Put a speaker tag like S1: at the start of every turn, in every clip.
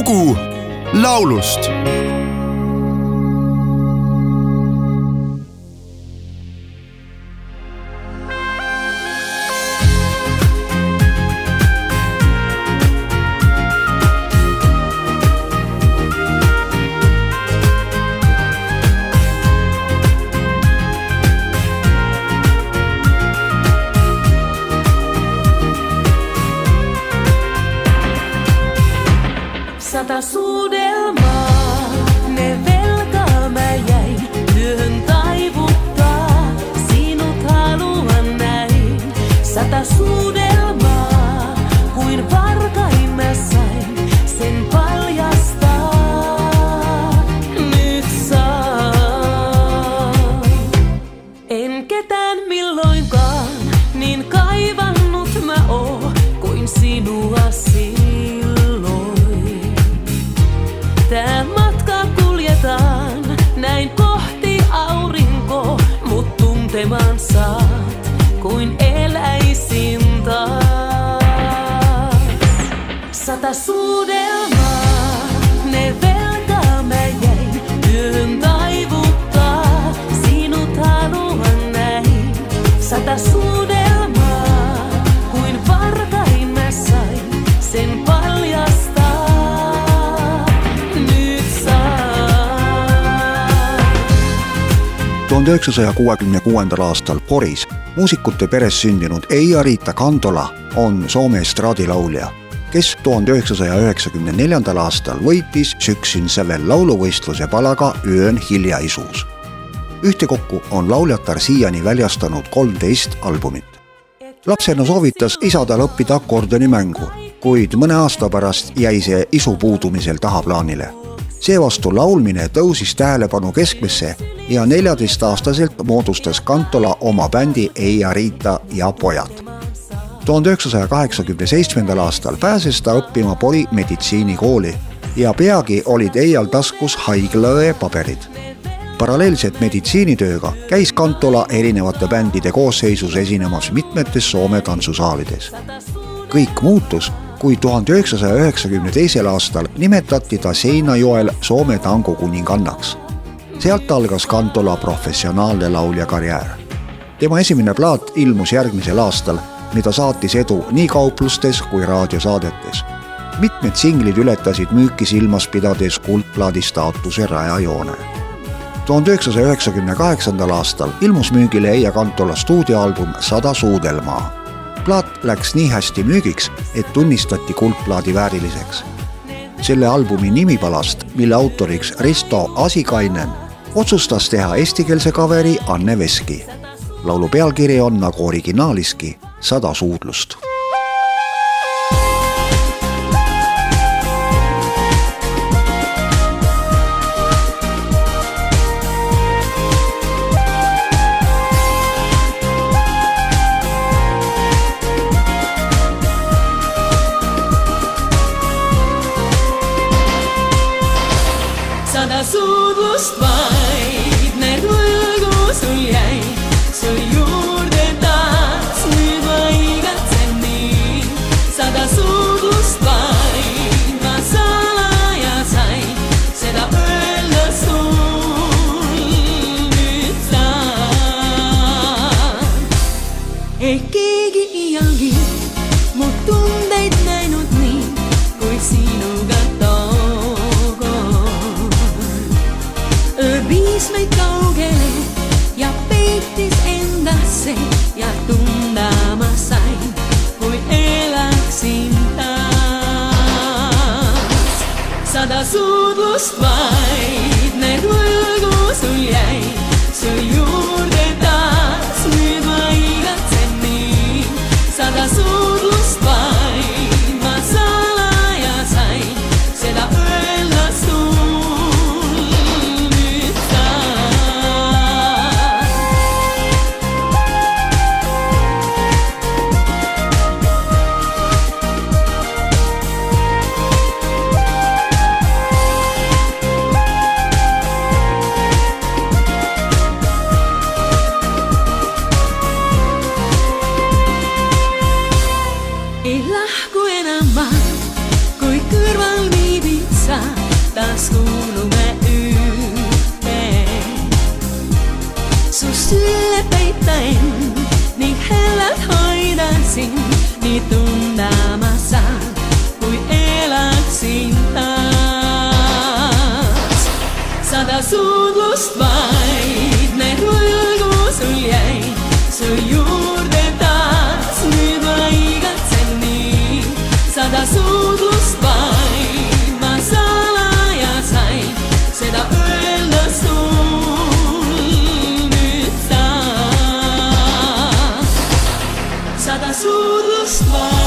S1: lugu laulust
S2: Sata Sata suudelmaa, ne velkaa mä jäin, työhön taivuttaa, sinut haluan näin. Sata suudelmaa, kuin varkain mä sain, sen paljastaa. Nyt saan.
S3: 1966 aastal Poris muusikute peres sündinud Eija-Riita Kantola on Soome estraadilaulja, kes tuhande üheksasaja üheksakümne neljandal aastal võitis Süksyn Sävel lauluvõistluse palaga Öön hilja isus. ühtekokku on lauljatar siiani väljastanud kolmteist albumit. lapsena soovitas isa tal õppida akordionimängu, kuid mõne aasta pärast jäi see isu puudumisel tahaplaanile seevastu laulmine tõusis tähelepanu keskmesse ja neljateistaastaselt moodustas Kantola oma bändi Eija-Riita ja pojad. Tuhande üheksasaja kaheksakümne seitsmendal aastal pääses ta õppima Pori meditsiinikooli ja peagi olid Eial taskus haiglaõe paberid. paralleelselt meditsiinitööga käis Kantola erinevate bändide koosseisus esinemas mitmetes Soome tantsusaalides. kõik muutus kui tuhande üheksasaja üheksakümne teisel aastal nimetati ta Seinajoel Soome tango kuningannaks. sealt algas Kantola professionaalne laulja karjäär. tema esimene plaat ilmus järgmisel aastal, mida saatis edu nii kauplustes kui raadiosaadetes. mitmed singlid ületasid müüki silmas pidades kuldplaadi staatuse rajajoone tuhande üheksasaja üheksakümne kaheksandal aastal ilmus müügile Eija Kantola stuudioalbum Sada suudelmaa plaat läks nii hästi müügiks, et tunnistati kuldplaadi vääriliseks. selle albumi nimipalast, mille autoriks Risto Asikainen, otsustas teha eestikeelse kaveri Anne Veski. laulu pealkiri on nagu originaaliski Sada suudlust
S2: endasse ja tunda ma sain, kui elaksin taas. sada suudlust vaid need võlgu sul jäi, su juurde ei lahku enam ma, kui kõrval viibid sa, taas kuulume ühte. su sülle peita end ning hellad hoida. this love.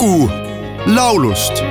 S1: lugu laulust.